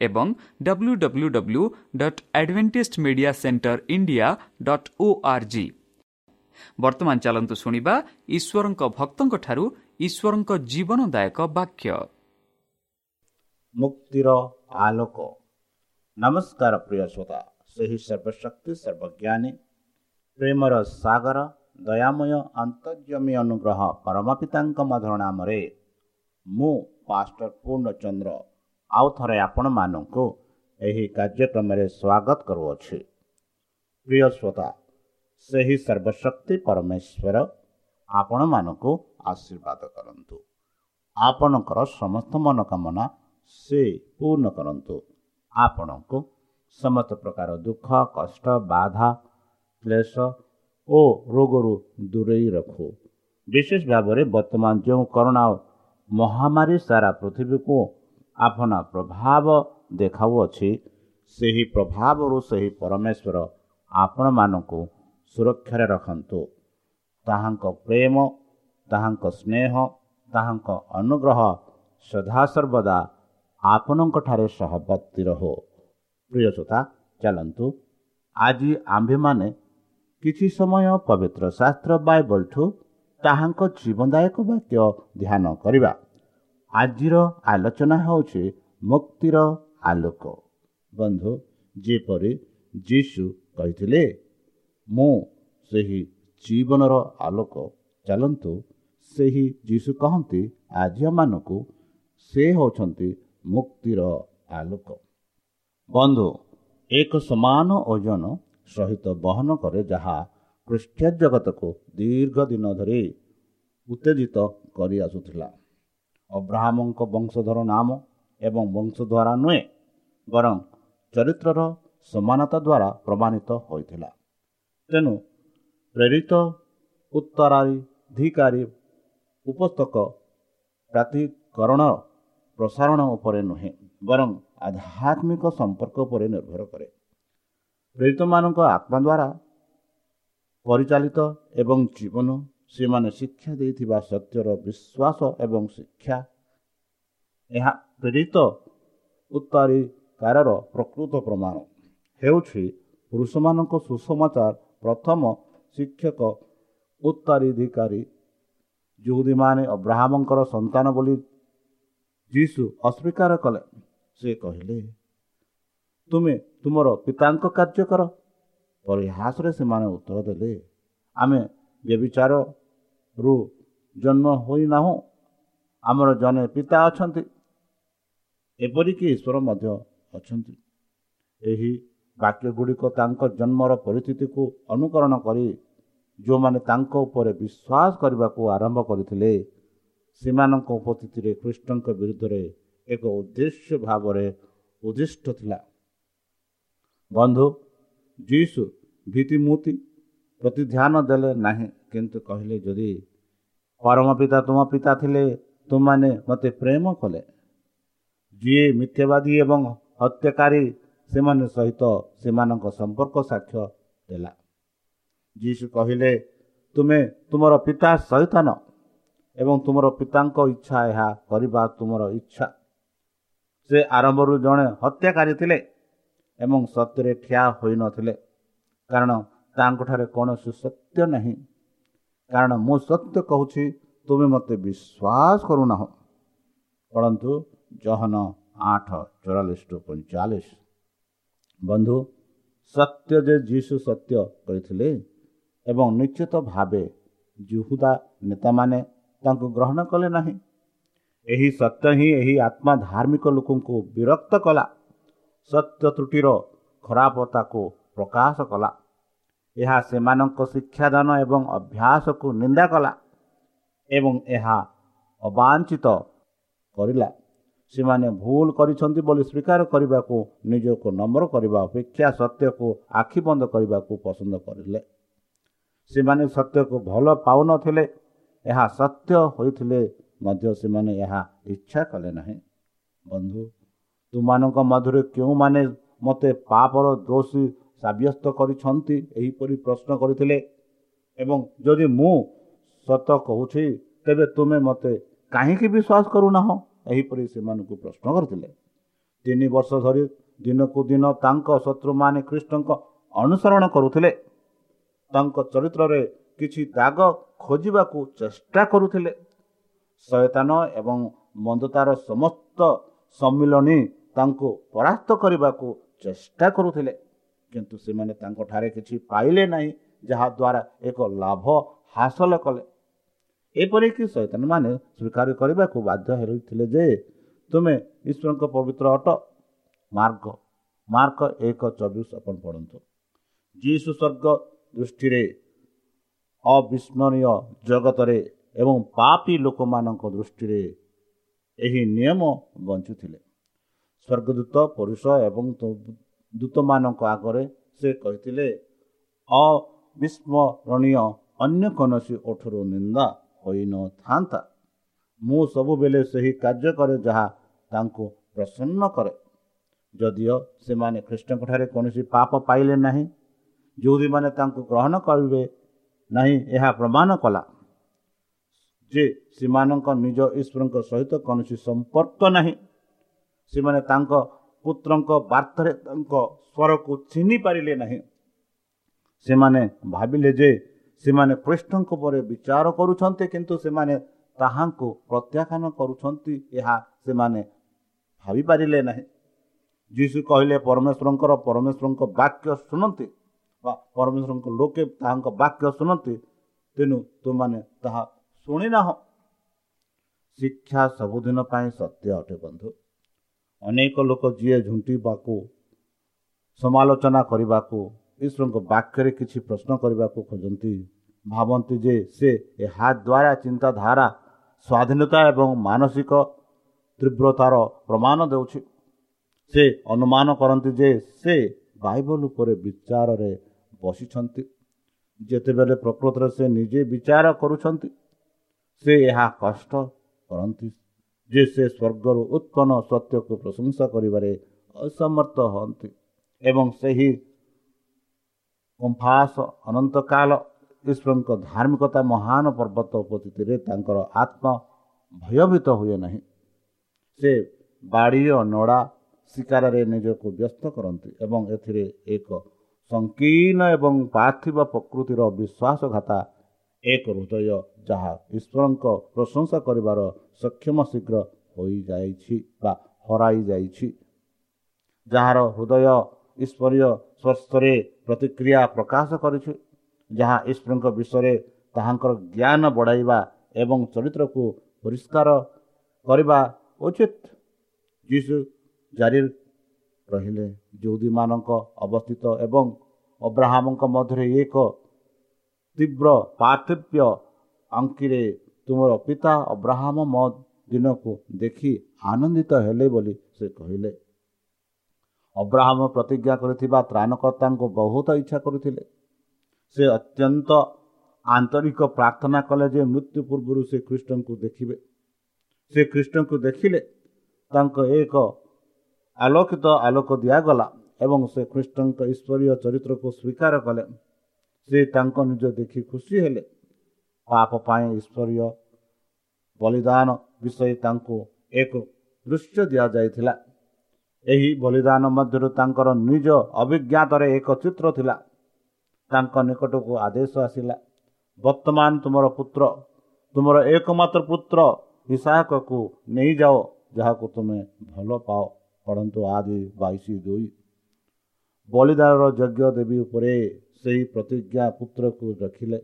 ଏବଂ W W W dot Adventist media centre India dot O R G ବର୍ତ୍ତମାନ ଚାଲନ୍ତୁ ଶୁଣିବା ଈଶ୍ୱରଙ୍କ ଭକ୍ତଙ୍କଠାରୁ ଈଶ୍ୱରଙ୍କ ଜୀବନଦାୟକ ବାକ୍ୟ ମୁକ୍ତିର ଆଲୋକ ନମସ୍କାର ପ୍ରିୟ ଶ୍ରୋତା ସେହି ସର୍ବଶକ୍ତି ସର୍ବଜ୍ଞାନୀ ପ୍ରେମର ସାଗର ଦୟାମୟ ଅନ୍ତର୍ଜମୀ ଅନୁଗ୍ରହ ପରମ ପିତାଙ୍କ ମଧୁର ନାମରେ ମୁଁ ପାଷ୍ଟର ପୂର୍ଣ୍ଣଚନ୍ଦ୍ର ଆଉ ଥରେ ଆପଣମାନଙ୍କୁ ଏହି କାର୍ଯ୍ୟକ୍ରମରେ ସ୍ୱାଗତ କରୁଅଛି। ପ୍ରିୟ ଶ୍ରୋତା ସେହି ସର୍ବଶକ୍ତି ପରମେଶ୍ୱର ଆପଣମାନଙ୍କୁ ଆଶୀର୍ବାଦ କରନ୍ତୁ। ଆପଣଙ୍କର ସମସ୍ତ ମନୋକାମନା ସେ ପୂର୍ଣ୍ଣ କରନ୍ତୁ। ଆପଣଙ୍କୁ ସମସ୍ତ ପ୍ରକାର ଦୁଃଖ କଷ୍ଟ ବାଧା କ୍ଲେଶ ଓ ରୋଗରୁ ଦୂରେଇ ରଖୁ। ବିଶେଷ ଭାବରେ ବର୍ତ୍ତମାନ ଯେଉଁ କରୋନା ମହାମାରୀ ସାରା ପୃଥିବୀକୁ ଆପଣା ପ୍ରଭାବ ଦେଖାଉଅଛି। ସେହି ପ୍ରଭାବରୁ ସେହି ପରମେଶ୍ୱର ଆପଣମାନଙ୍କୁ ସୁରକ୍ଷାରେ ରଖନ୍ତୁ। ତାହାଙ୍କ ପ୍ରେମ ତାହାଙ୍କ ସ୍ନେହ ତାହାଙ୍କ ଅନୁଗ୍ରହ ସଦାସର୍ବଦା ଆପଣଙ୍କଠାରେ ସହବର୍ତ୍ତୀ ରହୁ। ପ୍ରିୟସୋତା ଚାଲନ୍ତୁ। ଆଜି ଆମ୍ଭେମାନେ କିଛି ସମୟ ପବିତ୍ର ଶାସ୍ତ୍ର ବାଇବଲଠୁ ତାହାଙ୍କ ଜୀବନଦାୟକ ବାକ୍ୟ ଧ୍ୟାନ କରିବା। ଆଜିର ଆଲୋଚନା ହେଉଛି ମୁକ୍ତିର ଆଲୋକ। ବନ୍ଧୁ ଯେପରି ଯୀଶୁ କହିଥିଲେ ମୁଁ ସେହି ଜୀବନର ଆଲୋକ ଚାଲନ୍ତୁ ସେହି ଯୀଶୁ କହନ୍ତି ଆଜିମାନଙ୍କୁ ସେ ହେଉଛନ୍ତି ମୁକ୍ତିର ଆଲୋକ। ବନ୍ଧୁ ଏକ ସମାନ ଓଜନ ସହିତ ବହନ କରେ ଯାହା ଖ୍ରୀଷ୍ଟିୟ ଜଗତକୁ ଦୀର୍ଘ ଦିନ ଧରି ଉତ୍ତେଜିତ କରି ଆସୁଥିଲା ଅବ୍ରାହ୍ମଙ୍କ ବଂଶଧର ନାମ ଏବଂ ବଂଶ ଦ୍ୱାରା ନୁହେଁ ବରଂ ଚରିତ୍ରର ସମାନତା ଦ୍ୱାରା ପ୍ରମାଣିତ ହୋଇଥିଲା। ତେଣୁ ପ୍ରେରିତ ଉତ୍ତରାଧିକାରୀ ଉପସ୍ତକ ପ୍ରାତିକରଣ ପ୍ରସାରଣ ଉପରେ ନୁହେଁ ବରଂ ଆଧ୍ୟାତ୍ମିକ ସମ୍ପର୍କ ଉପରେ ନିର୍ଭର କରେ। ପ୍ରେରିତମାନଙ୍କ ଆତ୍ମା ଦ୍ୱାରା ପରିଚାଳିତ ଏବଂ ଜୀବନ ସେମାନେ ଶିକ୍ଷା ଦେଇଥିବା ସତ୍ୟର ବିଶ୍ୱାସ ଏବଂ ଶିକ୍ଷା ଏହା ପ୍ରେରିତ ଉତ୍ତରୀକାରର ପ୍ରକୃତ ପ୍ରମାଣ। ହେଉଛି ପୁରୁଷମାନଙ୍କ ସୁସମାଚାର ପ୍ରଥମ ଶିକ୍ଷକ ଉତ୍ତରାଧିକାରୀ। ଯେଉଁଦୀମାନେ ଅବ୍ରାହ୍ମଙ୍କର ସନ୍ତାନ ବୋଲି ଯୀଶୁ ଅସ୍ୱୀକାର କଲେ। ସେ କହିଲେ ତୁମେ ତୁମର ପିତାଙ୍କ କାର୍ଯ୍ୟ କର। ପରିହାସରେ ସେମାନେ ଉତ୍ତର ଦେଲେ ଆମେ ବ୍ୟବିଚାରରୁ ଜନ୍ମ ହୋଇନାହୁଁ ଆମର ଜଣେ ପିତା ଅଛନ୍ତି। ଏପରିକି ଈଶ୍ୱର ମଧ୍ୟ ଅଛନ୍ତି। ଏହି ବାକ୍ୟ ଗୁଡ଼ିକ ତାଙ୍କ ଜନ୍ମର ପରିସ୍ଥିତିକୁ ଅନୁକରଣ କରି ଯେଉଁମାନେ ତାଙ୍କ ଉପରେ ବିଶ୍ୱାସ କରିବାକୁ ଆରମ୍ଭ କରିଥିଲେ ସେମାନଙ୍କ ଉପସ୍ଥିତିରେ କୃଷ୍ଣଙ୍କ ବିରୁଦ୍ଧରେ ଏକ ଉଦ୍ଦେଶ୍ୟ ଭାବରେ ଉଦ୍ଦିଷ୍ଟ ଥିଲା। ବନ୍ଧୁ ଯୀଶୁ ଭୀତିମୂର୍ତ୍ତି ପ୍ରତି ଧ୍ୟାନ ଦେଲେ ନାହିଁ। କିନ୍ତୁ କହିଲେ ଯଦି ପରମ ପିତା ତୁମ ପିତା ଥିଲେ ତୁମମାନେ ମୋତେ ପ୍ରେମ କଲେ। ଯିଏ ମିଥ୍ୟାବାଦୀ ଏବଂ ହତ୍ୟାକାରୀ ସେମାନେ ସହିତ ସେମାନଙ୍କ ସମ୍ପର୍କ ସାକ୍ଷ୍ୟ ଦେଲା। ଯୀଶୁ କହିଲେ ତୁମେ ତୁମର ପିତା ସୈତନ ଏବଂ ତୁମର ପିତାଙ୍କ ଇଚ୍ଛା ଏହା କରିବା ତୁମର ଇଚ୍ଛା। ସେ ଆରମ୍ଭରୁ ଜଣେ ହତ୍ୟାକାରୀ ଥିଲେ ଏବଂ ସତ୍ୟରେ ଠିଆ ହୋଇନଥିଲେ କାରଣ ତାଙ୍କଠାରେ କୌଣସି ସତ୍ୟ ନାହିଁ। କାରଣ ମୁଁ ସତ୍ୟ କହୁଛି ତୁମେ ମୋତେ ବିଶ୍ୱାସ କରୁନାହ। ପଢ଼ନ୍ତୁ ଜହନ ଆଠ ଚଉରାଳିଶ ଟୁ ପଇଁଚାଳିଶ। ବନ୍ଧୁ ସତ୍ୟ ଯେ ଯୀଶୁ ସତ୍ୟ କରିଥିଲେ ଏବଂ ନିଶ୍ଚିତ ଭାବେ ଜୁହୁଦା ନେତାମାନେ ତାଙ୍କୁ ଗ୍ରହଣ କଲେ ନାହିଁ ଏହି ସତ୍ୟ ହିଁ ଏହି ଆତ୍ମା ଧାର୍ମିକ ଲୋକଙ୍କୁ ବିରକ୍ତ କଲା ସତ୍ୟ ତ୍ରୁଟିର ଖରାପତାକୁ ପ୍ରକାଶ କଲା। ଏହା ସେମାନଙ୍କ ଶିକ୍ଷାଦାନ ଏବଂ ଅଭ୍ୟାସକୁ ନିନ୍ଦା କଲା ଏବଂ ଏହା ଅବାଞ୍ଛିତ କରିଲା। ସେମାନେ ଭୁଲ କରିଛନ୍ତି ବୋଲି ସ୍ୱୀକାର କରିବାକୁ ନିଜକୁ ନମ୍ର କରିବା ଅପେକ୍ଷା ସତ୍ୟକୁ ଆଖି ବନ୍ଦ କରିବାକୁ ପସନ୍ଦ କରିଲେ। ସେମାନେ ସତ୍ୟକୁ ଭଲ ପାଉନଥିଲେ ଏହା ସତ୍ୟ ହୋଇଥିଲେ ମଧ୍ୟ ସେମାନେ ଏହା ଇଚ୍ଛା କଲେ ନାହିଁ। ବନ୍ଧୁ ତୁମାନଙ୍କ ମଧ୍ୟରୁ କେଉଁମାନେ ମୋତେ ପାପର ଦୋଷୀ ସାବ୍ୟସ୍ତ କରିଛନ୍ତି ଏହିପରି ପ୍ରଶ୍ନ କରିଥିଲେ। ଏବଂ ଯଦି ମୁଁ ସତ କହୁଛି ତେବେ ତୁମେ ମୋତେ କାହିଁକି ବିଶ୍ୱାସ କରୁନାହଁ? ଏହିପରି ସେମାନଙ୍କୁ ପ୍ରଶ୍ନ କରିଥିଲେ। ତିନି ବର୍ଷ ଧରି ଦିନକୁ ଦିନ ତାଙ୍କ ଶତ୍ରୁମାନେ ଖ୍ରୀଷ୍ଟଙ୍କ ଅନୁସରଣ କରୁଥିଲେ। ତାଙ୍କ ଚରିତ୍ରରେ କିଛି ଦାଗ ଖୋଜିବାକୁ ଚେଷ୍ଟା କରୁଥିଲେ। ଶୟତାନ ଏବଂ ମନ୍ଦତାର ସମସ୍ତ ସମ୍ମିଳନୀ ତାଙ୍କୁ ପରାସ୍ତ କରିବାକୁ ଚେଷ୍ଟା କରୁଥିଲେ। କିନ୍ତୁ ସେମାନେ ତାଙ୍କଠାରେ କିଛି ପାଇଲେ ନାହିଁ ଯାହାଦ୍ୱାରା ଏକ ଲାଭ ହାସଲ କଲେ। ଏପରିକି ଶୈତାନମାନେ ସ୍ୱୀକାର କରିବାକୁ ବାଧ୍ୟ ହେଉଥିଲେ ଯେ ତୁମେ ଈଶ୍ୱରଙ୍କ ପବିତ୍ର ଅଟ ମାର୍ଗ ମାର୍କ ଏକ ଚବିଶ ଆପଣ ପଢ଼ନ୍ତୁ। ଯୀଶୁ ସ୍ୱର୍ଗ ଦୃଷ୍ଟିରେ ଅବିସ୍ମରଣୀୟ ଜଗତରେ ଏବଂ ପାପୀ ଲୋକମାନଙ୍କ ଦୃଷ୍ଟିରେ ଏହି ନିୟମ ବଞ୍ଚୁଥିଲେ। ସ୍ୱର୍ଗଦୂତ ପୁରୁଷ ଏବଂ ଦୂତମାନଙ୍କ ଆଗରେ ସେ କହିଥିଲେ ଅବିସ୍ମରଣୀୟ ଅନ୍ୟ କୌଣସି ଓଠରୁ ନିନ୍ଦା ହୋଇନଥାନ୍ତା ମୁଁ ସବୁବେଳେ ସେହି କାର୍ଯ୍ୟ କରେ ଯାହା ତାଙ୍କୁ ପ୍ରସନ୍ନ କରେ। ଯଦିଓ ସେମାନେ ଖ୍ରୀଷ୍ଟଙ୍କଠାରେ କୌଣସି ପାପ ପାଇଲେ ନାହିଁ ଯେଉଁଦୀମାନେ ତାଙ୍କୁ ଗ୍ରହଣ କରିବେ ନାହିଁ ଏହା ପ୍ରମାଣ କଲା ଯେ ସେମାନଙ୍କ ନିଜ ଈଶ୍ୱରଙ୍କ ସହିତ କୌଣସି ସମ୍ପର୍କ ନାହିଁ। ସେମାନେ ତାଙ୍କ ପୁତ୍ରଙ୍କ ବାର୍ତ୍ତାରେ ତାଙ୍କ ସ୍ୱରକୁ ଚିହ୍ନି ପାରିଲେ ନାହିଁ। ସେମାନେ ଭାବିଲେ ଯେ ସେମାନେ କୃଷ୍ଣଙ୍କ ପରେ ବିଚାର କରୁଛନ୍ତି କିନ୍ତୁ ସେମାନେ ତାହାଙ୍କୁ ପ୍ରତ୍ୟାଖ୍ୟାନ କରୁଛନ୍ତି ଏହା ସେମାନେ ଭାବିପାରିଲେ ନାହିଁ। ଯୀଶୁ କହିଲେ ପରମେଶ୍ୱରଙ୍କର ପରମେଶ୍ୱରଙ୍କ ବାକ୍ୟ ଶୁଣନ୍ତି ବା ପରମେଶ୍ୱରଙ୍କ ଲୋକେ ତାହାଙ୍କ ବାକ୍ୟ ଶୁଣନ୍ତି ତେଣୁ ତୁମାନେ ତାହା ଶୁଣିନାହ। ଶିକ୍ଷା ସବୁଦିନ ପାଇଁ ସତ୍ୟ ଅଟେ ବନ୍ଧୁ। ଅନେକ ଲୋକ ଯିଏ ଝୁଣ୍ଟିବାକୁ ସମାଲୋଚନା କରିବାକୁ ଈଶ୍ୱରଙ୍କ ବାକ୍ୟରେ କିଛି ପ୍ରଶ୍ନ କରିବାକୁ ଖୋଜନ୍ତି ଭାବନ୍ତି ଯେ ସେ ଏହା ଦ୍ୱାରା ଚିନ୍ତାଧାରା ସ୍ୱାଧୀନତା ଏବଂ ମାନସିକ ତୀବ୍ରତାର ପ୍ରମାଣ ଦେଉଛି। ସେ ଅନୁମାନ କରନ୍ତି ଯେ ସେ ବାଇବଲ ଉପରେ ବିଚାରରେ ବସିଛନ୍ତି। ଯେତେବେଳେ ପ୍ରକୃତରେ ସେ ନିଜେ ବିଚାର କରୁଛନ୍ତି ସେ ଏହା କଷ୍ଟ କରନ୍ତି। ଯେ ସେ ସ୍ୱର୍ଗରୁ ଉତ୍ପନ୍ନ ସତ୍ୟକୁ ପ୍ରଶଂସା କରିବାରେ ଅସମର୍ଥ ହୁଅନ୍ତି ଏବଂ ସେହି କମ୍ଫାସ ଅନନ୍ତକାଳ ଈଶ୍ୱରଙ୍କ ଧାର୍ମିକତା ମହାନ ପର୍ବତ ଉପସ୍ଥିତିରେ ତାଙ୍କର ଆତ୍ମା ଭୟଭୀତ ହୁଏ ନାହିଁ। ସେ ବାଡ଼ି ଓ ନଡ଼ା ଶିକାରରେ ନିଜକୁ ବ୍ୟସ୍ତ କରନ୍ତି ଏବଂ ଏଥିରେ ଏକ ସଂକୀର୍ଣ୍ଣ ଏବଂ ପାର୍ଥିବ ପ୍ରକୃତିର ବିଶ୍ୱାସଘାତା ଏକ ହୃଦୟ ଯାହା ଈଶ୍ୱରଙ୍କ ପ୍ରଶଂସା କରିବାର ସକ୍ଷମ ଶୀଘ୍ର ହୋଇଯାଇଛି ବା ହରାଇ ଯାଇଛି ଯାହାର ହୃଦୟ ଈଶ୍ୱରୀୟ ସ୍ୱସ୍ଥରେ ପ୍ରତିକ୍ରିୟା ପ୍ରକାଶ କରିଛି ଯାହା ଈଶ୍ୱରଙ୍କ ବିଷୟରେ ତାହାଙ୍କର ଜ୍ଞାନ ବଢ଼ାଇବା ଏବଂ ଚରିତ୍ରକୁ ପରିଷ୍କାର କରିବା ଉଚିତ। ଯୀଶୁ ଜାରି ରହିଲେ। ଯୌଦୀମାନଙ୍କ ଅବସ୍ଥିତ ଏବଂ ଅବ୍ରାହ୍ମଙ୍କ ମଧ୍ୟରେ ଏକ ତୀବ୍ର ପାର୍ଥିବ୍ୟ ଅଙ୍କିରେ ତୁମର ପିତା ଅବ୍ରାହ୍ମ ମୋ ଦିନକୁ ଦେଖି ଆନନ୍ଦିତ ହେଲେ ବୋଲି ସେ କହିଲେ। ଅବ୍ରାହ୍ମ ପ୍ରତିଜ୍ଞା କରିଥିବା ତ୍ରାଣକର୍ତ୍ତାଙ୍କୁ ବହୁତ ଇଚ୍ଛା କରୁଥିଲେ। ସେ ଅତ୍ୟନ୍ତ ଆନ୍ତରିକ ପ୍ରାର୍ଥନା କଲେ ଯେ ମୃତ୍ୟୁ ପୂର୍ବରୁ ସେ ଖ୍ରୀଷ୍ଟଙ୍କୁ ଦେଖିବେ। ସେ ଖ୍ରୀଷ୍ଟଙ୍କୁ ଦେଖିଲେ। ତାଙ୍କ ଏକ ଆଲୋକିତ ଆଲୋକ ଦିଆଗଲା ଏବଂ ସେ ଖ୍ରୀଷ୍ଟଙ୍କ ଈଶ୍ୱରୀୟ ଚରିତ୍ରକୁ ସ୍ୱୀକାର କଲେ। ସେ ତାଙ୍କ ନିଜ ଦେଖି ଖୁସି ହେଲେ। ପାପ ପାଇଁ ଈଶ୍ୱରୀୟ ବଳିଦାନ ବିଷୟ ତାଙ୍କୁ ଏକ ଦୃଶ୍ୟ ଦିଆଯାଇଥିଲା ଏହି ବଳିଦାନ ମଧ୍ୟରୁ ତାଙ୍କର ନିଜ ଅଭିଜ୍ଞାତରେ ଏକ ଚିତ୍ର ଥିଲା ତାଙ୍କ ନିକଟକୁ ଆଦେଶ ଆସିଲା ବର୍ତ୍ତମାନ ତୁମର ପୁତ୍ର ତୁମର ଏକମାତ୍ର ପୁତ୍ର ହିସାକକୁ ନେଇଯାଅ ଯାହାକୁ ତୁମେ ଭଲ ପାଅ ପଢ଼ନ୍ତୁ ଆଦି ବାଇଶ ଦୁଇ ବଳିଦାନର ଯଜ୍ଞ ଦେବୀ ଉପରେ ସେହି ପ୍ରତିଜ୍ଞା ପୁତ୍ରକୁ ରଖିଲେ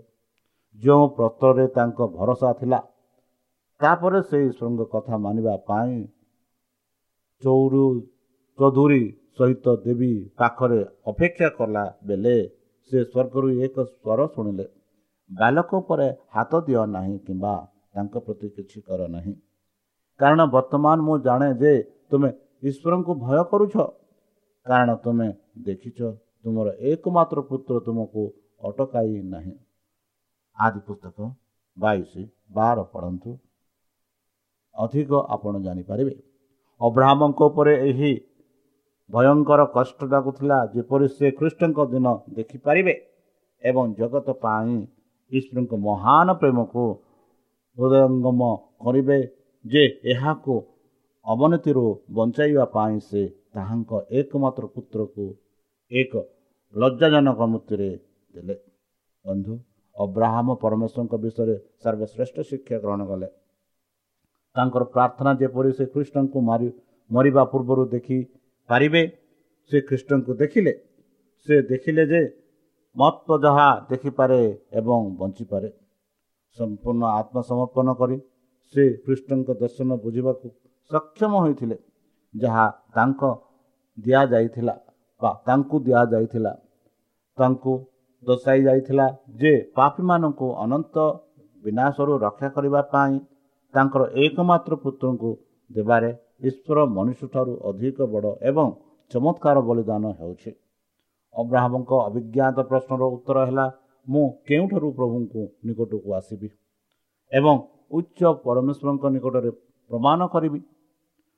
ଯେଉଁ ପ୍ରସ୍ତରେ ତାଙ୍କ ଭରସା ଥିଲା ତାପରେ ସେହି ଈଶ୍ୱରଙ୍କ କଥା ମାନିବା ପାଇଁ ଚୌରୁ ଚୌଧୁରୀ ସହିତ ଦେବୀ ପାଖରେ ଅପେକ୍ଷା କଲା ବେଳେ ସେ ସ୍ୱର୍ଗରୁ ଏକ ସ୍ୱର ଶୁଣିଲେ ବାଲକ ଉପରେ ହାତ ଦିଅ ନାହିଁ କିମ୍ବା ତାଙ୍କ ପ୍ରତି କିଛି କର ନାହିଁ। କାରଣ ବର୍ତ୍ତମାନ ମୁଁ ଜାଣେ ଯେ ତୁମେ ଈଶ୍ୱରଙ୍କୁ ଭୟ କରୁଛ। କାରଣ ତୁମେ ଦେଖିଛ ତୁମର ଏକମାତ୍ର ପୁତ୍ର ତୁମକୁ ଅଟକାଇ ନାହିଁ। ଆଦି ପୁସ୍ତକ ବାଇଶ ବାର ପଢ଼ନ୍ତୁ ଅଧିକ ଆପଣ ଜାଣିପାରିବେ ଅବ୍ରାହ୍ମଙ୍କ ଉପରେ ଏହି ଭୟଙ୍କର କଷ୍ଟଟାକୁ ଥିଲା ଯେପରି ସେ ଖ୍ରୀଷ୍ଟଙ୍କ ଦିନ ଦେଖିପାରିବେ ଏବଂ ଜଗତ ପାଇଁ ଈଶ୍ୱରଙ୍କ ମହାନ ପ୍ରେମକୁ ହୃଦୟଙ୍ଗମ କରିବେ ଯେ ଏହାକୁ ଅବନତିରୁ ବଞ୍ଚାଇବା ପାଇଁ ସେ ତାହାଙ୍କ ଏକମାତ୍ର ପୁତ୍ରକୁ ଏକ ଲଜ୍ଜାଜନକ ମୃତ୍ୟୁରେ ଦେଲେ ବନ୍ଧୁ ଅବ୍ରାହମ ପରମେଶ୍ୱରଙ୍କ ବିଷୟରେ ସର୍ବଶ୍ରେଷ୍ଠ ଶିକ୍ଷା ଗ୍ରହଣ କଲେ। ତାଙ୍କର ପ୍ରାର୍ଥନା ଯେପରି ସେ ଖ୍ରୀଷ୍ଟଙ୍କୁ ମାରି ମରିବା ପୂର୍ବରୁ ଦେଖିପାରିବେ ସେ ଖ୍ରୀଷ୍ଟଙ୍କୁ ଦେଖିଲେ। ସେ ଦେଖିଲେ ଯେ ମତ୍ତ ଯାହା ଦେଖିପାରେ ଏବଂ ବଞ୍ଚିପାରେ। ସମ୍ପୂର୍ଣ୍ଣ ଆତ୍ମସମର୍ପଣ କରି ସେ ଖ୍ରୀଷ୍ଟଙ୍କ ଦର୍ଶନ ବୁଝିବାକୁ ସକ୍ଷମ ହୋଇଥିଲେ ଯାହା ତାଙ୍କ ଦିଆଯାଇଥିଲା ବା ତାଙ୍କୁ ଦିଆଯାଇଥିଲା। ତାଙ୍କୁ ଦର୍ଶାଇ ଯାଇଥିଲା ଯେ ପାପୀମାନଙ୍କୁ ଅନନ୍ତ ବିନାଶରୁ ରକ୍ଷା କରିବା ପାଇଁ ତାଙ୍କର ଏକମାତ୍ର ପୁତ୍ରଙ୍କୁ ଦେବାରେ ଈଶ୍ୱର ମନୁଷ୍ୟଠାରୁ ଅଧିକ ବଡ଼ ଏବଂ ଚମତ୍କାର ବଳିଦାନ ହେଉଛି। ଅବ୍ରାହ୍ମଙ୍କ ଅଭିଜ୍ଞାତ ପ୍ରଶ୍ନର ଉତ୍ତର ହେଲା ମୁଁ କେଉଁଠାରୁ ପ୍ରଭୁଙ୍କୁ ନିକଟକୁ ଆସିବି ଏବଂ ଉଚ୍ଚ ପରମେଶ୍ୱରଙ୍କ ନିକଟରେ ପ୍ରମାଣ କରିବି?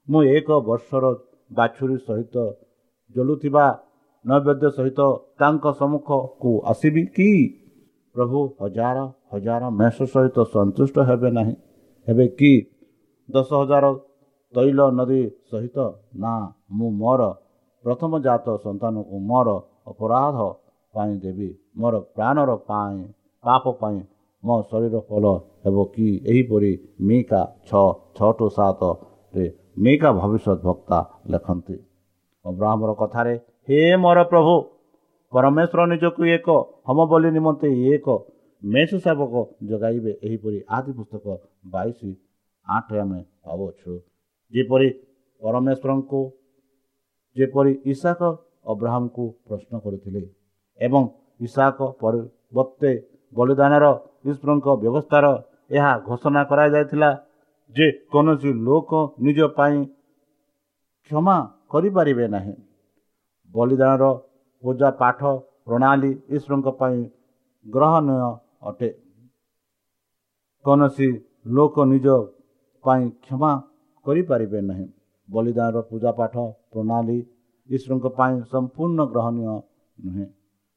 ମୁଁ ଏକ ବର୍ଷର ବାଛୁରୀ ସହିତ ଜଳୁଥିବା ନୈବେଦ୍ୟ ସହିତ ତାଙ୍କ ସମ୍ମୁଖକୁ ଆସିବି କି? ପ୍ରଭୁ ହଜାର ହଜାର ମେଷ ସହିତ ସନ୍ତୁଷ୍ଟ ହେବେ ନାହିଁ। ହେବେ କି? ଦଶ ହଜାର ତୈଳ ନଦୀ ସହିତ ନା ମୁଁ ମୋର ପ୍ରଥମ ଜାତ ସନ୍ତାନକୁ ମୋର ଅପରାଧ ପାଇଁ ଦେବି। ମୋର ପ୍ରାଣର ପାଇଁ ପାପ ପାଇଁ ମୋ ଶରୀର ଫଳ ହେବ କି? ଏହିପରି ମିକା ଛଅ ଛଅ ଟୁ ସାତରେ ମିକା ଭବିଷ୍ୟତ ବକ୍ତା ଲେଖନ୍ତି। ଅବ୍ରାହ୍ମର କଥାରେ ହେ ମୋର ପ୍ରଭୁ ପରମେଶ୍ୱର ନିଜକୁ ଏକ ହମ ବୋଲି ନିମନ୍ତେ ଏକ ମେଷ ସେବକ ଯୋଗାଇବେ। ଏହିପରି ଆଦି ପୁସ୍ତକ ବାଇଶ ଆଠରେ ଆମେ ଭାବୁଅଛୁ ଯେପରି ପରମେଶ୍ୱରଙ୍କୁ ଯେପରି ଇଶାକ ଅବ୍ରାହମକୁ ପ୍ରଶ୍ନ କରିଥିଲେ ଏବଂ ଇଶାକ ପରିବର୍ତ୍ତେ ବଳିଦାନର ଈଶ୍ୱରଙ୍କ ବ୍ୟବସ୍ଥାର ଏହା ଘୋଷଣା କରାଯାଇଥିଲା ଯେ କୌଣସି ଲୋକ ନିଜ ପାଇଁ କ୍ଷମା କରିପାରିବେ ନାହିଁ। ବଳିଦାନର ପୂଜା ପାଠ ପ୍ରଣାଳୀ ଈଶ୍ୱରଙ୍କ ପାଇଁ ଗ୍ରହଣୀୟ ଅଟେ। କୌଣସି ଲୋକ ନିଜ ପାଇଁ କ୍ଷମା କରିପାରିବେ ନାହିଁ। ବଳିଦାନର ପୂଜା ପାଠ ପ୍ରଣାଳୀ ଈଶ୍ୱରଙ୍କ ପାଇଁ ସମ୍ପୂର୍ଣ୍ଣ ଗ୍ରହଣୀୟ ନୁହେଁ।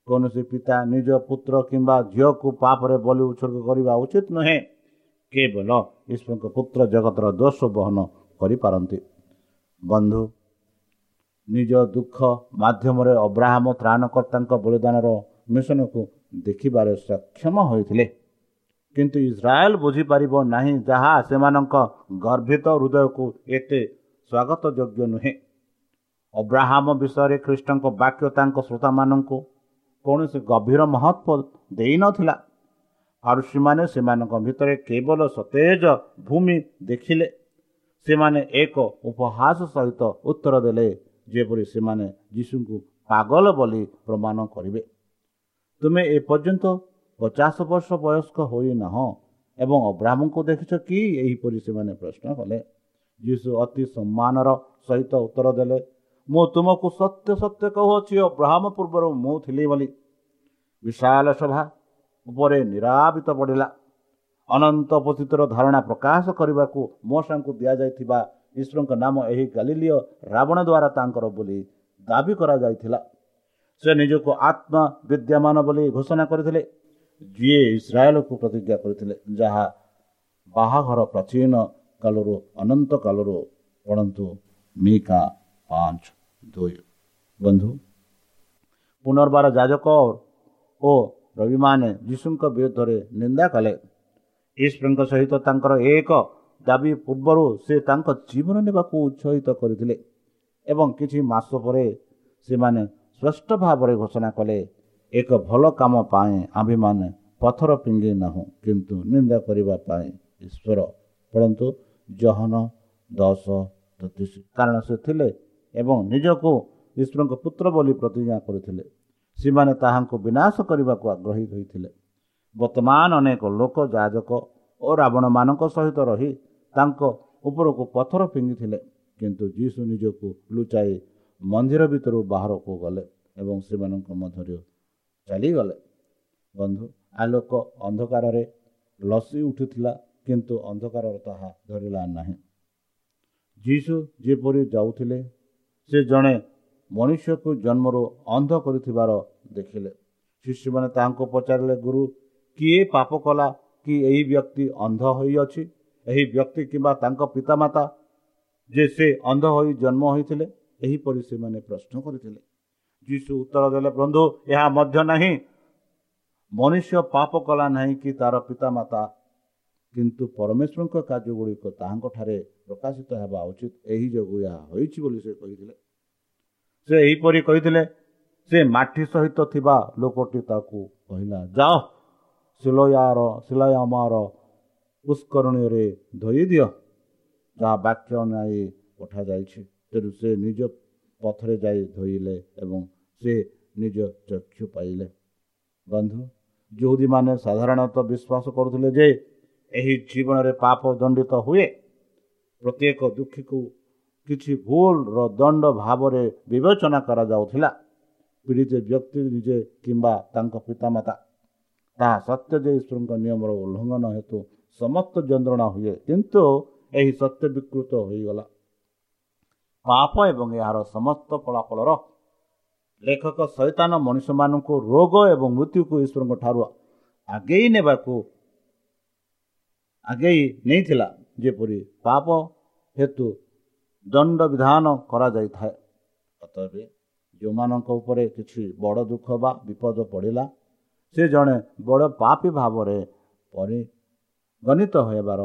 କୌଣସି ପିତା ନିଜ ପୁତ୍ର କିମ୍ବା ଝିଅକୁ ପାପରେ ବଲି ଉତ୍ସର୍ଗ କରିବା ଉଚିତ ନୁହେଁ। କେବଳ ଈଶ୍ୱରଙ୍କ ପୁତ୍ର ଜଗତର ଦୋଷ ବହନ କରିପାରନ୍ତି। ବନ୍ଧୁ ନିଜ ଦୁଃଖ ମାଧ୍ୟମରେ ଅବ୍ରାହମ ତ୍ରାଣକର୍ତ୍ତାଙ୍କ ବଳିଦାନର ମିଶନକୁ ଦେଖିବାରେ ସକ୍ଷମ ହୋଇଥିଲେ। କିନ୍ତୁ ଇସ୍ରାଏଲ ବୁଝିପାରିବ ନାହିଁ ଯାହା ସେମାନଙ୍କ ଗର୍ଭିତ ହୃଦୟକୁ ଏତେ ସ୍ୱାଗତ ଯୋଗ୍ୟ ନୁହେଁ। ଅବ୍ରାହମ ବିଷୟରେ ଖ୍ରୀଷ୍ଟଙ୍କ ବାକ୍ୟ ତାଙ୍କ ଶ୍ରୋତାମାନଙ୍କୁ କୌଣସି ଗଭୀର ମହତ୍ଵ ଦେଇନଥିଲା ଫାରୁସୀମାନେ ସେମାନଙ୍କ ଭିତରେ କେବଳ ସତେଜ ଭୂମି ଦେଖିଲେ। ସେମାନେ ଏକ ଉପହାସ ସହିତ ଉତ୍ତର ଦେଲେ ଯେପରି ସେମାନେ ଯୀଶୁଙ୍କୁ ପାଗଲ ବୋଲି ପ୍ରମାଣ କରିବେ। ତୁମେ ଏପର୍ଯ୍ୟନ୍ତ ପଚାଶ ବର୍ଷ ବୟସ୍କ ହୋଇନାହଁ ଏବଂ ଅବ୍ରାହ୍ମଙ୍କୁ ଦେଖିଛ କି? ଏହିପରି ସେମାନେ ପ୍ରଶ୍ନ କଲେ। ଯୀଶୁ ଅତି ସମ୍ମାନର ସହିତ ଉତ୍ତର ଦେଲେ ମୁଁ ତୁମକୁ ସତ୍ୟ ସତ୍ୟ କହୁଅଛି ଅବ୍ରାହ୍ମ ପୂର୍ବରୁ ମୁଁ ଥିଲି ବୋଲି। ବିଶାଳ ସଭା ଉପରେ ନିରାବିତ ପଡ଼ିଲା ଅନନ୍ତ ପତିତର ଧାରଣା ପ୍ରକାଶ କରିବାକୁ ମୋସାଙ୍କୁ ଦିଆଯାଇଥିବା ଈଶ୍ୱରଙ୍କ ନାମ ଏହି ଗାଲିଲିୟ ରାବଣ ଦ୍ୱାରା ତାଙ୍କର ବୋଲି ଦାବି କରାଯାଇଥିଲା। ସେ ନିଜକୁ ଆତ୍ମା ବିଦ୍ୟମାନ ବୋଲି ଘୋଷଣା କରିଥିଲେ। ଯିଏ ଇସ୍ରାଏଲକୁ ପ୍ରତିଜ୍ଞା କରିଥିଲେ ଯାହା ବାହାଘର ପ୍ରାଚୀନ କାଳରୁ ଅନନ୍ତ କାଳରୁ ପଢ଼ନ୍ତୁ ମିକା ପାଞ୍ଚ ଦୁଇ। ବନ୍ଧୁ ପୁନର୍ବାର ଯାଜକ ଓ ରବିମାନେ ଯୀଶୁଙ୍କ ବିରୁଦ୍ଧରେ ନିନ୍ଦା କଲେ। ଈଶ୍ୱରଙ୍କ ସହିତ ତାଙ୍କର ଏକ ଦାବି ପୂର୍ବରୁ ସେ ତାଙ୍କ ଜୀବନ ନେବାକୁ ଉତ୍ସାହିତ କରିଥିଲେ ଏବଂ କିଛି ମାସ ପରେ ସେମାନେ ସ୍ପଷ୍ଟ ଭାବରେ ଘୋଷଣା କଲେ ଏକ ଭଲ କାମ ପାଇଁ ଆମ୍ଭେମାନେ ପଥର ପିଙ୍ଗି ନାହୁଁ କିନ୍ତୁ ନିନ୍ଦା କରିବା ପାଇଁ ଈଶ୍ୱର ପଢ଼ନ୍ତୁ ଜହନ ଦଶ ତେତିଶ। କାରଣ ସେ ଥିଲେ ଏବଂ ନିଜକୁ ଈଶ୍ୱରଙ୍କ ପୁତ୍ର ବୋଲି ପ୍ରତିଜ୍ଞା କରିଥିଲେ। ସେମାନେ ତାହାଙ୍କୁ ବିନାଶ କରିବାକୁ ଆଗ୍ରହୀ ହୋଇଥିଲେ। ବର୍ତ୍ତମାନ ଅନେକ ଲୋକ ଯାଜକ ଓ ରାବଣମାନଙ୍କ ସହିତ ରହି ତାଙ୍କ ଉପରକୁ ପଥର ଫିଙ୍ଗିଥିଲେ କିନ୍ତୁ ଯୀଶୁ ନିଜକୁ ଲୁଚାଇ ମନ୍ଦିର ଭିତରୁ ବାହାରକୁ ଗଲେ ଏବଂ ସେମାନଙ୍କ ମଧ୍ୟରୁ ଚାଲିଗଲେ। ବନ୍ଧୁ ଆଲୋକ ଅନ୍ଧକାରରେ ଲସି ଉଠୁଥିଲା କିନ୍ତୁ ଅନ୍ଧକାରର ତାହା ଧରିଲା ନାହିଁ। ଯୀଶୁ ଯେପରି ଯାଉଥିଲେ ସେ ଜଣେ ମନୁଷ୍ୟକୁ ଜନ୍ମରୁ ଅନ୍ଧ କରିଥିବାର ଦେଖିଲେ। ଶିଶୁମାନେ ତାହାଙ୍କୁ ପଚାରିଲେ ଗୁରୁ କିଏ ପାପ କଲା? କି ଏହି ବ୍ୟକ୍ତି ଅନ୍ଧ ହୋଇଅଛି? ଏହି ବ୍ୟକ୍ତି କିମ୍ବା ତାଙ୍କ ପିତାମାତା ଯେ ସେ ଅନ୍ଧ ହୋଇ ଜନ୍ମ ହୋଇଥିଲେ ଏହିପରି ସେମାନେ ପ୍ରଶ୍ନ କରିଥିଲେ। ଯୀଶୁ ଉତ୍ତର ଦେଲେ ବନ୍ଧୁ ଏହା ମଧ୍ୟ ନାହିଁ। ମନୁଷ୍ୟ ପାପ କଲା ନାହିଁ କି ତାର ପିତାମାତା କିନ୍ତୁ ପରମେଶ୍ୱରଙ୍କ କାର୍ଯ୍ୟ ଗୁଡ଼ିକ ତାହାଙ୍କଠାରେ ପ୍ରକାଶିତ ହେବା ଉଚିତ। ଏହି ଯୋଗୁଁ ଏହା ହୋଇଛି ବୋଲି ସେ କହିଥିଲେ। ସେ ଏହିପରି କହିଥିଲେ ସେ ମାଟି ସହିତ ଥିବା ଲୋକଟି ତାକୁ କହିଲା ଯାଅ ଶିଲୟାର ଶିଲୟାମାର ପୁଷ୍କରଣୀୟରେ ଧୋଇ ଦିଅ ଯାହା ବାକ୍ୟ ନେଇ ପଠାଯାଇଛି ତେଣୁ ସେ ନିଜ ପଥରେ ଯାଇ ଧୋଇଲେ ଏବଂ ସେ ନିଜ ଚକ୍ଷୁ ପାଇଲେ ବନ୍ଧୁ ଯେଉଁଦୀମାନେ ସାଧାରଣତଃ ବିଶ୍ୱାସ କରୁଥିଲେ ଯେ ଏହି ଜୀବନରେ ପାପ ଦଣ୍ଡିତ ହୁଏ ପ୍ରତ୍ୟେକ ଦୁଃଖୀକୁ କିଛି ଭୁଲର ଦଣ୍ଡ ଭାବରେ ବିବେଚନା କରାଯାଉଥିଲା ପୀଡ଼ିତ ବ୍ୟକ୍ତି ନିଜେ କିମ୍ବା ତାଙ୍କ ପିତାମାତା ତାହା ସତ୍ୟ ଯେ ଈଶ୍ୱରଙ୍କ ନିୟମର ଉଲ୍ଲଙ୍ଘନ ହେତୁ ସମସ୍ତ ଯନ୍ତ୍ରଣା ହୁଏ କିନ୍ତୁ ଏହି ସତ୍ୟ ବିକୃତ ହୋଇଗଲା ପାପ ଏବଂ ଏହାର ସମସ୍ତ ଫଳାଫଳର ଲେଖକ ସୈତାନ ମଣିଷମାନଙ୍କୁ ରୋଗ ଏବଂ ମୃତ୍ୟୁକୁ ଈଶ୍ୱରଙ୍କ ଠାରୁ ଆଗେଇ ନେବାକୁ ଆଗେଇ ନେଇଥିଲା ଯେପରି ପାପ ହେତୁ ଦଣ୍ଡ ବିଧାନ କରାଯାଇଥାଏ ଅତଏବ ଯେଉଁମାନଙ୍କ ଉପରେ କିଛି ବଡ଼ ଦୁଃଖ ବା ବିପଦ ପଡ଼ିଲା ସେ ଜଣେ ବଡ଼ ପାପୀ ଭାବରେ ପରିଗଣିତ ହେବାର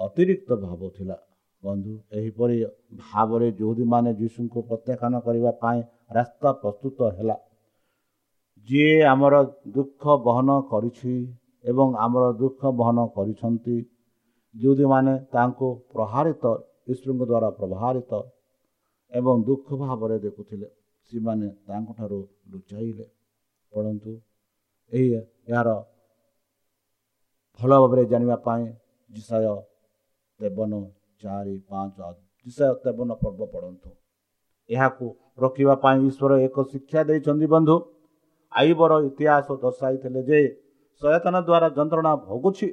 ଅତିରିକ୍ତ ଭାବ ଥିଲା। ବନ୍ଧୁ ଏହିପରି ଭାବରେ ଯେଉଁଦୀମାନେ ଯୀଶୁଙ୍କୁ ପ୍ରତ୍ୟାଖ୍ୟାନ କରିବା ପାଇଁ ରାସ୍ତା ପ୍ରସ୍ତୁତ ହେଲା। ଯିଏ ଆମର ଦୁଃଖ ବହନ କରିଛି ଏବଂ ଆମର ଦୁଃଖ ବହନ କରିଛନ୍ତି ଯେଉଁଦୀମାନେ ତାଙ୍କୁ ପ୍ରହାରିତ ଈଶ୍ୱରଙ୍କ ଦ୍ୱାରା ପ୍ରଭାରିତ ଏବଂ ଦୁଃଖ ଭାବରେ ଦେଖୁଥିଲେ। ସେମାନେ ତାଙ୍କଠାରୁ ଲୁଚାଇଲେ। ପଢ଼ନ୍ତୁ ଏହି ଏହାର ଭଲ ଭାବରେ ଜାଣିବା ପାଇଁ ଜିସାୟ ତେବନ ଚାରି ପାଞ୍ଚ ଜିସାୟ ତେବନ ପର୍ବ ପଢ଼ନ୍ତୁ ଏହାକୁ ରଖିବା ପାଇଁ ଈଶ୍ୱର ଏକ ଶିକ୍ଷା ଦେଇଛନ୍ତି ବନ୍ଧୁ। ଆଇବର ଇତିହାସ ଦର୍ଶାଇଥିଲେ ଯେ ସଚେତନ ଦ୍ୱାରା ଯନ୍ତ୍ରଣା ଭୋଗୁଛି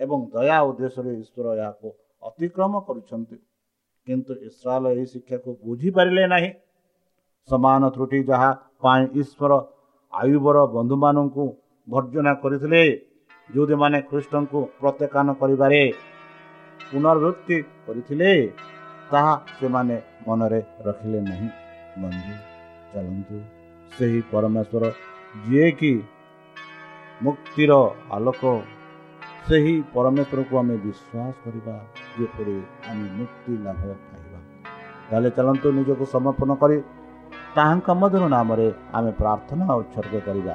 ଏବଂ ଦୟା ଉଦ୍ଦେଶ୍ୟରେ ଈଶ୍ୱର ଏହାକୁ ଅତିକ୍ରମ କରୁଛନ୍ତି। କିନ୍ତୁ ଇସ୍ରାଏଲ ଏହି ଶିକ୍ଷାକୁ ବୁଝିପାରିଲେ ନାହିଁ। ସମାନ ତ୍ରୁଟି ଯାହା ପାଇଁ ଈଶ୍ୱର ଆୟୁବର ବନ୍ଧୁମାନଙ୍କୁ ଭର୍ଜନା କରିଥିଲେ ଯେଉଁମାନେ ଖ୍ରୀଷ୍ଟଙ୍କୁ ପ୍ରତ୍ୟାଖ୍ୟାନ କରିବାରେ ପୁନର୍ବୃତ୍ତି କରିଥିଲେ ତାହା ସେମାନେ ମନରେ ରଖିଲେ ନାହିଁ। ବନ୍ଧୁ ଚାଲନ୍ତୁ ସେହି ପରମେଶ୍ୱର ଯିଏକି ମୁକ୍ତିର ଆଲୋକ ସେହି ପରମେଶ୍ୱରକୁ ଆମେ ବିଶ୍ୱାସ କରିବା ଯେପରି ଆମେ ମୁକ୍ତି ଲାଭ ପାଇବା। ତାହେଲେ ଚାଲନ୍ତୁ ନିଜକୁ ସମର୍ପଣ କରି ତାହାଙ୍କ ମଧ୍ୟରୁ ନାମରେ ଆମେ ପ୍ରାର୍ଥନା ଉତ୍ସର୍ଗ କରିବା।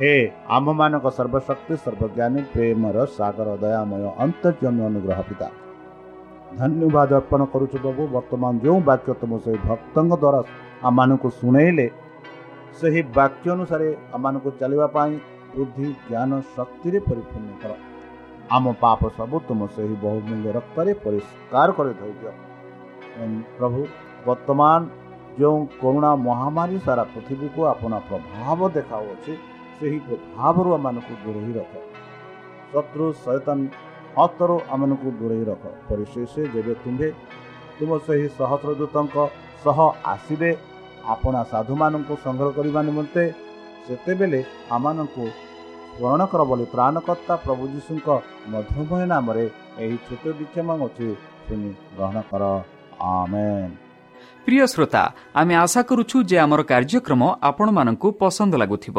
ହେ ଆମ୍ଭମାନଙ୍କ ସର୍ବଶକ୍ତି ସର୍ବଜ୍ଞାନୀ ପ୍ରେମର ସାଗର ଦୟାମୟ ଅନ୍ତର୍ଜମୀ ଅନୁଗ୍ରହ ପିତା ଧନ୍ୟବାଦ ଅର୍ପଣ କରୁଛୁ ପ୍ରଭୁ ବର୍ତ୍ତମାନ ଯେଉଁ ବାକ୍ୟ ତୁମ ସେହି ଭକ୍ତଙ୍କ ଦ୍ୱାରା ଆମମାନଙ୍କୁ ଶୁଣେଇଲେ ସେହି ବାକ୍ୟ ଅନୁସାରେ ଆମମାନଙ୍କୁ ଚାଲିବା ପାଇଁ ବୁଦ୍ଧି ଜ୍ଞାନ ଶକ୍ତିରେ ପରିପୂର୍ଣ୍ଣ କର ଆମ ପାପ ସବୁ ତୁମ ସେହି ବହୁମୂଲ୍ୟ ରକ୍ତରେ ପରିଷ୍କାର କରି ଧରିଦିଅ ପ୍ରଭୁ ବର୍ତ୍ତମାନ ଯେଉଁ କରୁଣା ମହାମାରୀ ସାରା ପୃଥିବୀକୁ ଆପଣ ପ୍ରଭାବ ଦେଖାଉଅଛି ସେହି ପ୍ରଭାବରୁ ଆମମାନଙ୍କୁ ଦୂରେଇ ରଖ। ଶତ୍ରୁ ସୈତନ ହସ୍ତରୁ ଆମମାନଙ୍କୁ ଦୂରେଇ ରଖ। ପରିଶେଷ ଯେବେ ତୁମ୍ଭେ ତୁମ ସେହି ସହସ୍ରଦୂତଙ୍କ ସହ ଆସିବେ ଆପଣା ସାଧୁମାନଙ୍କୁ ସଂଗ୍ରହ କରିବା ନିମନ୍ତେ ସେତେବେଳେ ଆମମାନଙ୍କୁ ସ୍ମରଣ କର ବୋଲି ପ୍ରାଣକର୍ତ୍ତା ପ୍ରଭୁ ଯୀଶୁଙ୍କ ମଧୁମୟ ନାମରେ ଏହି ଛୋଟ ବିକ୍ଷମ ଅଛି ଶୁଣି ଗ୍ରହଣ କର। ପ୍ରିୟ ଶ୍ରୋତା ଆମେ ଆଶା କରୁଛୁ ଯେ ଆମର କାର୍ଯ୍ୟକ୍ରମ ଆପଣମାନଙ୍କୁ ପସନ୍ଦ ଲାଗୁଥିବ।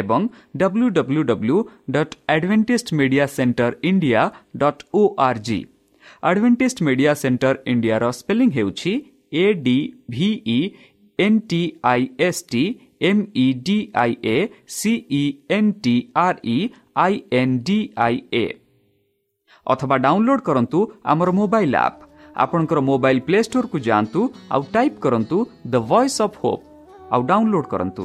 ଏବଂ W W W dot Adventist media centre India dot O R G Adventist media centre ଇଣ୍ଡିଆର ସ୍ପେଲିଂ ହେଉଛି A D V E N T I S T M E D I A C E N T R E I N D I A ଅଥବା download କରନ୍ତୁ ଆମର mobile app ଆପଣଙ୍କର mobile play ଷ୍ଟୋରକୁ ଯାଆନ୍ତୁ ଆଉ type କରନ୍ତୁ the voice of hope ଆଉ download କରନ୍ତୁ।